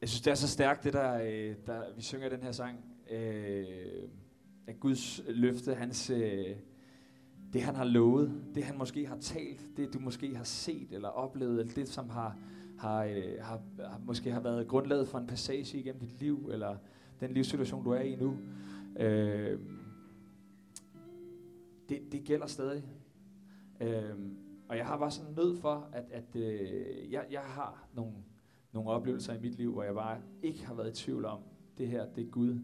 Jeg synes, det er så stærkt, det der, øh, der vi synger den her sang. Øh, at Guds løfte, hans, øh, det han har lovet, det han måske har talt, det du måske har set eller oplevet, eller det som har, har, øh, har, har måske har været grundlaget for en passage igennem dit liv, eller den livssituation, du er i nu. Øh, det, det gælder stadig. Øh, og jeg har bare sådan nød for, at, at øh, jeg, jeg har nogle, nogle oplevelser i mit liv, hvor jeg bare ikke har været i tvivl om, det her, det er Gud,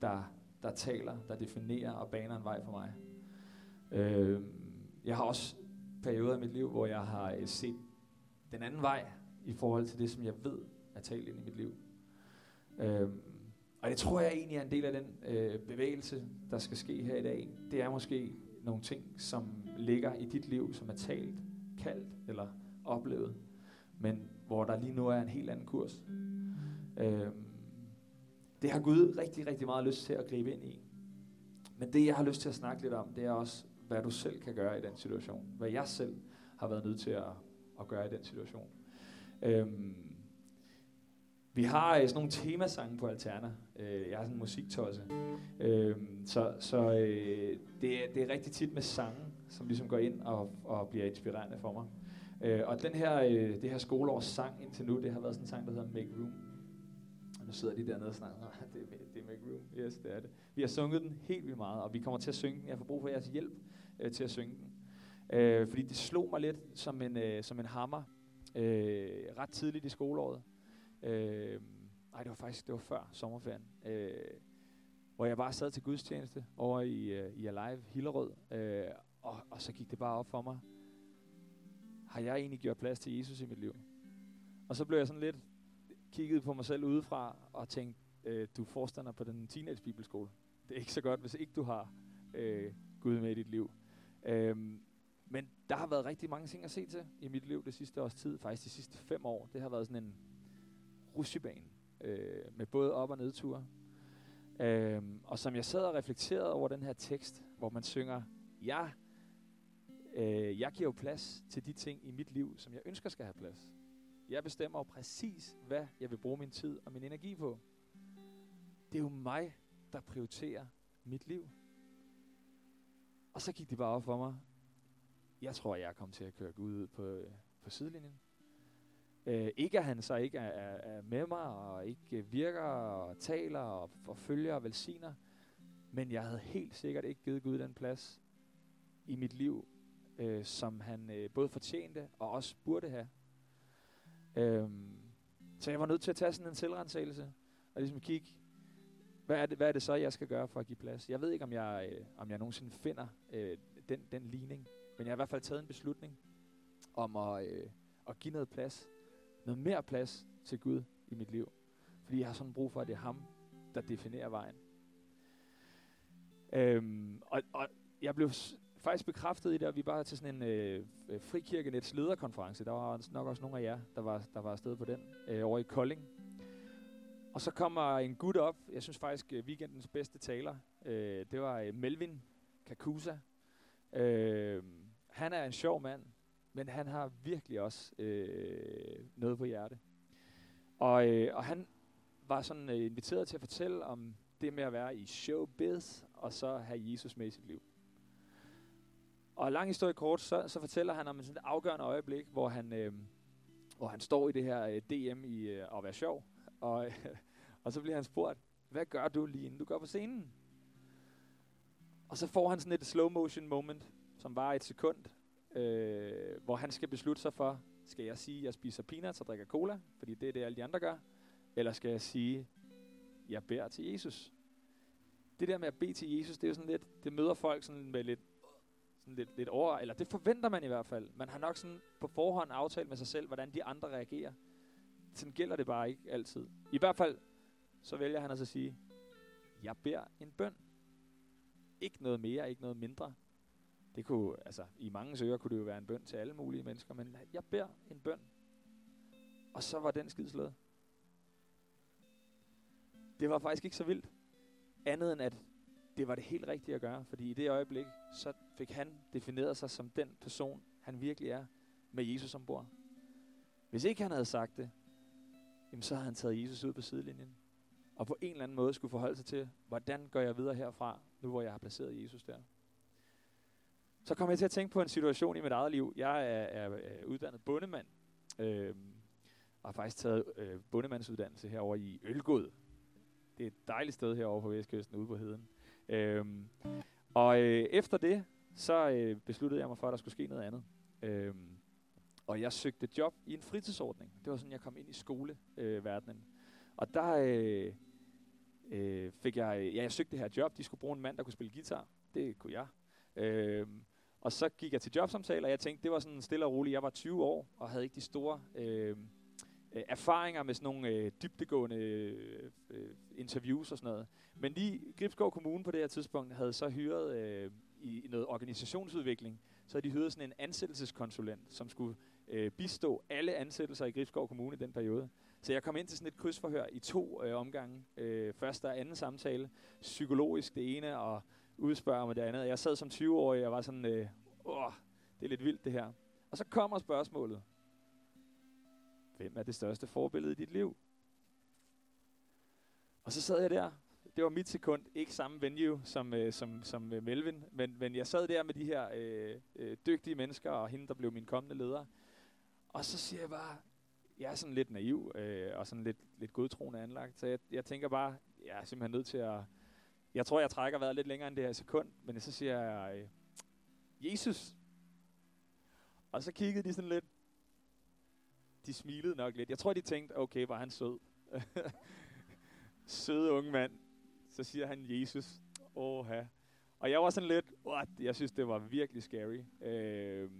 der, der taler, der definerer og baner en vej for mig. Øh, jeg har også perioder i mit liv, hvor jeg har øh, set den anden vej i forhold til det, som jeg ved er talt ind i mit liv. Øh, og det tror jeg egentlig er en del af den øh, bevægelse, der skal ske her i dag. Det er måske nogle ting, som ligger i dit liv, som er talt, kaldt eller oplevet, men hvor der lige nu er en helt anden kurs. Øh, det har Gud rigtig, rigtig meget lyst til at gribe ind i. Men det, jeg har lyst til at snakke lidt om, det er også, hvad du selv kan gøre i den situation. Hvad jeg selv har været nødt til at, at gøre i den situation. Øhm, vi har øh, sådan nogle temasange på Alterna. Øh, jeg er sådan en musiktosse. Øhm, så så øh, det, er, det er rigtig tit med sange, som ligesom går ind og, og bliver inspirerende for mig. Øh, og den her, øh, det her skoleårs sang indtil nu, det har været sådan en sang, der hedder Make Room. Og nu sidder de dernede og snakker, det, er, det er Make Room. Yes, det er det. Vi har sunget den helt vildt meget, og vi kommer til at synge den. Jeg får brug for jeres hjælp øh, til at synge den. Øh, fordi det slog mig lidt som en, øh, som en hammer øh, ret tidligt i skoleåret. Øh, nej, det var faktisk det var før sommerferien. Øh, hvor jeg bare sad til gudstjeneste over i, uh, i Alive Hillerød, øh, og, og så gik det bare op for mig. Har jeg egentlig gjort plads til Jesus i mit liv? Og så blev jeg sådan lidt kigget på mig selv udefra og tænkte, øh, du forstander på den teenage bibelskole. Det er ikke så godt, hvis ikke du har øh, Gud med i dit liv. Øhm, men der har været rigtig mange ting at se til i mit liv det sidste års tid. Faktisk de sidste fem år. Det har været sådan en russibane øh, med både op- og nedture. Øhm, og som jeg sad og reflekterede over den her tekst, hvor man synger, ja, øh, jeg giver jo plads til de ting i mit liv, som jeg ønsker skal have plads. Jeg bestemmer jo præcis, hvad jeg vil bruge min tid og min energi på. Det er jo mig, der prioriterer mit liv. Og så gik det bare op for mig. Jeg tror, jeg er kommet til at køre Gud ud på, øh, på sidelinjen. Øh, ikke at han så ikke er, er, er med mig, og ikke virker og taler og, og følger og velsigner. Men jeg havde helt sikkert ikke givet Gud den plads i mit liv, øh, som han øh, både fortjente og også burde have. Øhm, så jeg var nødt til at tage sådan en selvrensagelse og ligesom kigge, hvad er, det, hvad er det så, jeg skal gøre for at give plads? Jeg ved ikke, om jeg, øh, om jeg nogensinde finder øh, den, den ligning, men jeg har i hvert fald taget en beslutning om at, øh, at give noget plads, noget mere plads til Gud i mit liv. Fordi jeg har sådan brug for, at det er ham, der definerer vejen. Øhm, og, og jeg blev faktisk bekræftet i det, at vi bare til sådan en øh, øh, frikirkenets lederkonference. Der var nok også nogle af jer, der var, der var afsted på den, øh, over i Kolding. Og så kommer en gut op, jeg synes faktisk øh, weekendens bedste taler, øh, det var øh, Melvin Kakusa. Øh, han er en sjov mand, men han har virkelig også øh, noget på hjerte. Og, øh, og han var sådan øh, inviteret til at fortælle om det med at være i showbiz, og så have Jesus med i sit liv. Og lang historie kort, så, så fortæller han om et sådan et afgørende øjeblik, hvor han, øh, hvor han står i det her øh, DM i øh, at være sjov. Og, øh, og så bliver han spurgt, hvad gør du lige inden du går på scenen? Og så får han sådan et slow motion moment, som var et sekund, øh, hvor han skal beslutte sig for, skal jeg sige, at jeg spiser peanuts og drikker cola, fordi det er det, alle de andre gør, eller skal jeg sige, jeg beder til Jesus? Det der med at bede til Jesus, det er jo sådan lidt, det møder folk sådan med lidt, sådan lidt, lidt over, eller det forventer man i hvert fald. Man har nok sådan på forhånd aftalt med sig selv, hvordan de andre reagerer. Sådan gælder det bare ikke altid. I hvert fald, så vælger han altså at sige, jeg beder en bøn. Ikke noget mere, ikke noget mindre. Det kunne, altså, i mange ører kunne det jo være en bøn til alle mulige mennesker, men jeg beder en bøn. Og så var den skidslået. Det var faktisk ikke så vildt. Andet end at det var det helt rigtige at gøre, fordi i det øjeblik, så fik han defineret sig som den person, han virkelig er, med Jesus ombord. Hvis ikke han havde sagt det, jamen så havde han taget Jesus ud på sidelinjen. Og på en eller anden måde skulle forholde sig til, hvordan går jeg videre herfra, nu hvor jeg har placeret Jesus der. Så kom jeg til at tænke på en situation i mit eget liv. Jeg er, er, er uddannet bondemand, øh, og har faktisk taget øh, bondemandsuddannelse herover i Ølgod. Det er et dejligt sted herovre på Vestkysten, ude på heden. Øhm, og øh, efter det, så øh, besluttede jeg mig for, at der skulle ske noget andet. Øhm, og jeg søgte job i en fritidsordning. Det var sådan, jeg kom ind i skoleverdenen. Øh, og der øh, øh, fik jeg, ja, jeg søgte det her job. De skulle bruge en mand, der kunne spille guitar. Det kunne jeg. Øh, og så gik jeg til jobsamtaler, og jeg tænkte, det var sådan stille og roligt. Jeg var 20 år, og havde ikke de store øh, øh, erfaringer med sådan nogle øh, dybdegående øh, øh, interviews og sådan noget. Men lige Gribskov Kommune på det her tidspunkt havde så hyret øh, i, i noget organisationsudvikling, så havde de hyret sådan en ansættelseskonsulent, som skulle øh, bistå alle ansættelser i Gribskov Kommune i den periode. Så jeg kom ind til sådan et krydsforhør i to øh, omgange. Øh, første og anden samtale, psykologisk det ene, og udspørger mig det andet. Jeg sad som 20-årig, og var sådan, øh, åh, det er lidt vildt det her. Og så kommer spørgsmålet. Hvem er det største forbillede i dit liv? Og så sad jeg der. Det var mit sekund. Ikke samme venue som, øh, som, som øh, Melvin. Men, men jeg sad der med de her øh, øh, dygtige mennesker, og hende, der blev min kommende leder. Og så siger jeg bare, jeg er sådan lidt naiv, øh, og sådan lidt, lidt godtroende anlagt. Så jeg, jeg tænker bare, jeg er simpelthen nødt til at jeg tror, jeg trækker vejret lidt længere end det her sekund, men så siger jeg, øh, Jesus. Og så kiggede de sådan lidt. De smilede nok lidt. Jeg tror, de tænkte, okay, var han sød. Søde unge mand. Så siger han Jesus. Åh, Og jeg var sådan lidt, what? jeg synes, det var virkelig scary. Øh,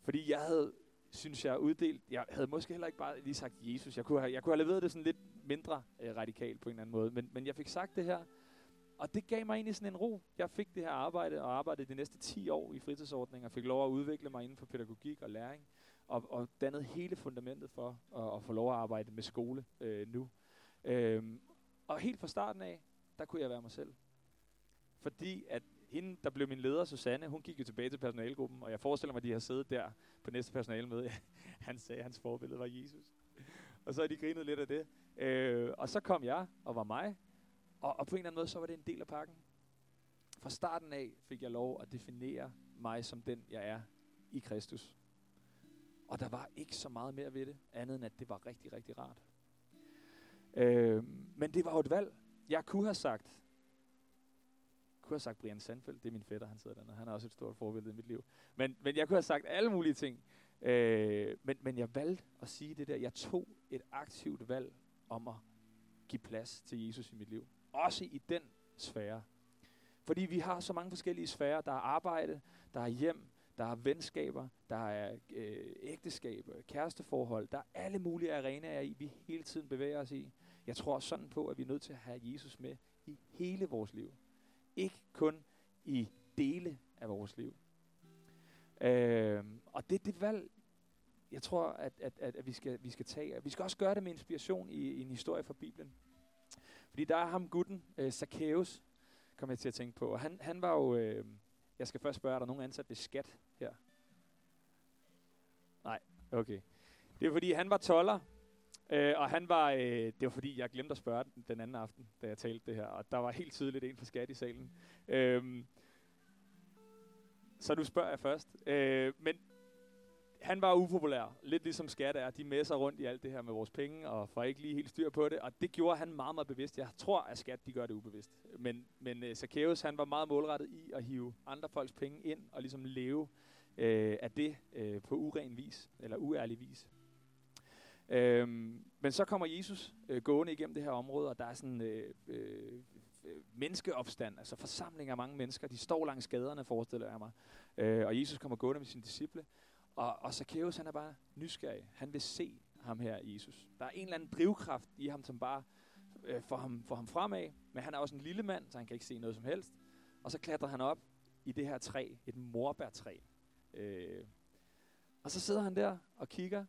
fordi jeg havde, synes jeg, uddelt, jeg havde måske heller ikke bare lige sagt Jesus. Jeg kunne have, jeg kunne have leveret det sådan lidt mindre øh, radikalt på en eller anden måde. Men, men jeg fik sagt det her, og det gav mig egentlig sådan en ro. Jeg fik det her arbejde, og arbejdede de næste 10 år i fritidsordninger, og fik lov at udvikle mig inden for pædagogik og læring, og, og dannede hele fundamentet for at, at få lov at arbejde med skole øh, nu. Øhm, og helt fra starten af, der kunne jeg være mig selv. Fordi at hende, der blev min leder, Susanne, hun gik jo tilbage til personalegruppen, og jeg forestiller mig, at de har siddet der på næste personalemøde. Han sagde, at hans forbillede var Jesus. og så har de grinet lidt af det. Øh, og så kom jeg og var mig, og, og på en eller anden måde, så var det en del af pakken. Fra starten af fik jeg lov at definere mig som den, jeg er i Kristus. Og der var ikke så meget mere ved det, andet end at det var rigtig, rigtig rart. Øh, men det var jo et valg. Jeg kunne have sagt, kunne have sagt Brian Sandfeldt, det er min fætter, han sidder dernede, han er også et stort forbillede i mit liv. Men, men jeg kunne have sagt alle mulige ting. Øh, men, men jeg valgte at sige det der. Jeg tog et aktivt valg om at give plads til Jesus i mit liv. Også i den sfære. Fordi vi har så mange forskellige sfærer. Der er arbejde, der er hjem, der er venskaber, der er øh, ægteskaber, øh, kæresteforhold. Der er alle mulige arenaer i, vi hele tiden bevæger os i. Jeg tror sådan på, at vi er nødt til at have Jesus med i hele vores liv. Ikke kun i dele af vores liv. Øh, og det er det valg, jeg tror, at, at, at, at vi, skal, vi skal tage. Vi skal også gøre det med inspiration i, i en historie fra Bibelen. Fordi der er ham gutten, øh, Zacchaeus, kom jeg til at tænke på. Og han, han var jo, øh, jeg skal først spørge, er der nogen ansat ved skat her? Nej, okay. Det er fordi, han var toller, øh, og han var, øh, det var fordi, jeg glemte at spørge den, den anden aften, da jeg talte det her, og der var helt tydeligt en fra skat i salen. Øh, så nu spørger jeg først. Øh, men han var upopulær, lidt ligesom skat er. De messer rundt i alt det her med vores penge, og får ikke lige helt styr på det. Og det gjorde han meget, meget bevidst. Jeg tror, at skat de gør det ubevidst. Men, men uh, Zacchaeus, han var meget målrettet i at hive andre folks penge ind, og ligesom leve øh, af det øh, på uren vis, eller uærlig vis. Øhm, men så kommer Jesus øh, gående igennem det her område, og der er sådan øh, øh, øh menneskeopstand, altså forsamling af mange mennesker. De står langs gaderne, forestiller jeg mig. Øh, og Jesus kommer gående med sine disciple. Og, og Zacchaeus, han er bare nysgerrig. Han vil se ham her, Jesus. Der er en eller anden drivkraft i ham, som bare øh, får, ham, får ham fremad. Men han er også en lille mand, så han kan ikke se noget som helst. Og så klatrer han op i det her træ, et morbærtræ. Øh, og så sidder han der og kigger,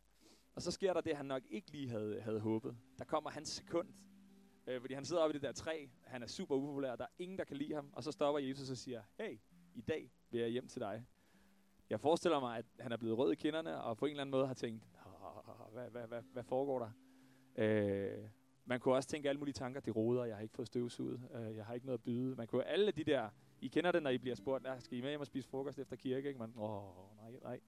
og så sker der det, han nok ikke lige havde, havde håbet. Der kommer hans sekund, øh, fordi han sidder oppe i det der træ, han er super upopulær, der er ingen, der kan lide ham, og så stopper Jesus og siger, hey, i dag vil jeg hjem til dig. Jeg forestiller mig, at han er blevet rød i kinderne, og på en eller anden måde har tænkt, hvad, hvad, hvad, hvad foregår der? Øh, man kunne også tænke alle mulige tanker, det roder, jeg har ikke fået støvsuget, øh, jeg har ikke noget at byde. Man kunne alle de der, I kender det, når I bliver spurgt, ah, skal I med hjem og spise frokost efter kirke? Ikke? Man, åh, nej, nej.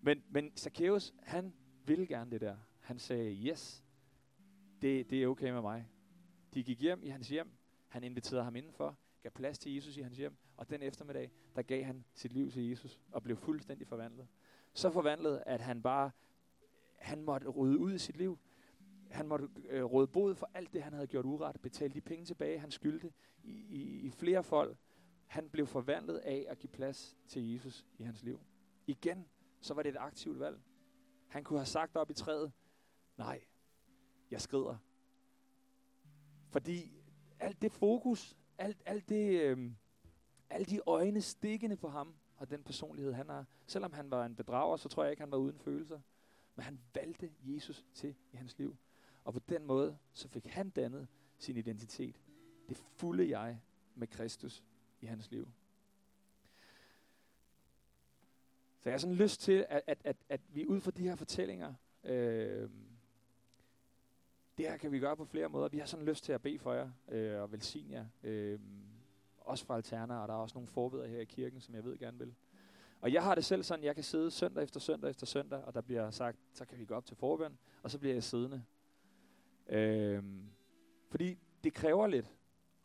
Men, men Zacchaeus, han ville gerne det der. Han sagde, yes, det, det er okay med mig. De gik hjem i hans hjem, han inviterede ham indenfor, gav plads til Jesus i hans hjem, og den eftermiddag, der gav han sit liv til Jesus og blev fuldstændig forvandlet. Så forvandlet, at han bare, han måtte rydde ud i sit liv. Han måtte øh, råde bod for alt det, han havde gjort uret, betale de penge tilbage, han skyldte i, i, i flere folk. Han blev forvandlet af at give plads til Jesus i hans liv. Igen, så var det et aktivt valg. Han kunne have sagt op i træet, nej, jeg skrider. Fordi alt det fokus, alt, alt det, øh, alle de øjne stikkende på ham, og den personlighed, han har. Selvom han var en bedrager, så tror jeg ikke, han var uden følelser. Men han valgte Jesus til i hans liv. Og på den måde, så fik han dannet sin identitet. Det fulde jeg med Kristus i hans liv. Så jeg har sådan lyst til, at, at, at, at vi ud fra de her fortællinger, øh, det her kan vi gøre på flere måder. Vi har sådan lyst til at bede for jer øh, og velsigne jer. Øh, også fra Alterna, og der er også nogle forbedere her i kirken, som jeg ved gerne vil. Og jeg har det selv sådan, jeg kan sidde søndag efter søndag efter søndag, og der bliver sagt, så kan vi gå op til forbøn, og så bliver jeg siddende. Øhm, fordi det kræver lidt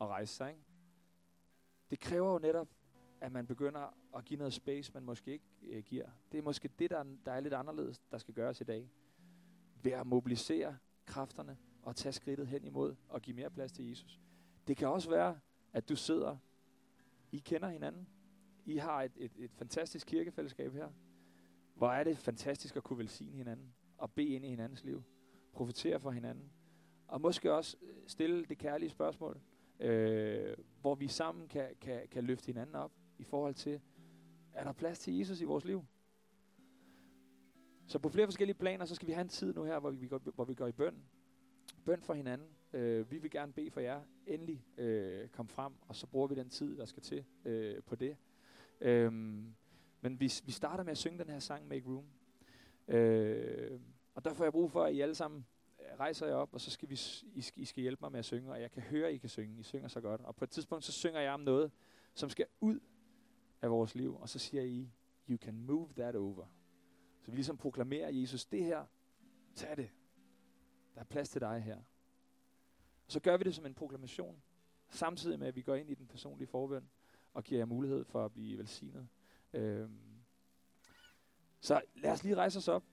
at rejse sig, ikke? Det kræver jo netop, at man begynder at give noget space, man måske ikke øh, giver. Det er måske det, der, der er lidt anderledes, der skal gøres i dag. Ved at mobilisere kræfterne og tage skridtet hen imod og give mere plads til Jesus. Det kan også være, at du sidder, i kender hinanden, I har et, et, et fantastisk kirkefællesskab her. Hvor er det fantastisk at kunne velsigne hinanden og bede ind i hinandens liv. Profitere for hinanden. Og måske også øh, stille det kærlige spørgsmål, øh, hvor vi sammen kan, kan, kan løfte hinanden op i forhold til, er der plads til Jesus i vores liv? Så på flere forskellige planer, så skal vi have en tid nu her, hvor vi går, hvor vi går i bøn. Bøn for hinanden. Øh, vi vil gerne bede for jer. Endelig øh, kom frem, og så bruger vi den tid, der skal til øh, på det. Øh, men vi, vi starter med at synge den her sang, Make Room. Øh, og der får jeg brug for, at I alle sammen øh, rejser jer op, og så skal vi, I, skal, I skal hjælpe mig med at synge, og jeg kan høre, at I kan synge. I synger så godt. Og på et tidspunkt, så synger jeg om noget, som skal ud af vores liv, og så siger I, you can move that over. Så vi ligesom proklamerer Jesus, det her, tag det. Der er plads til dig her. Så gør vi det som en proklamation, samtidig med, at vi går ind i den personlige forbøn og giver jer mulighed for at blive velsignet. Øhm. Så lad os lige rejse os op.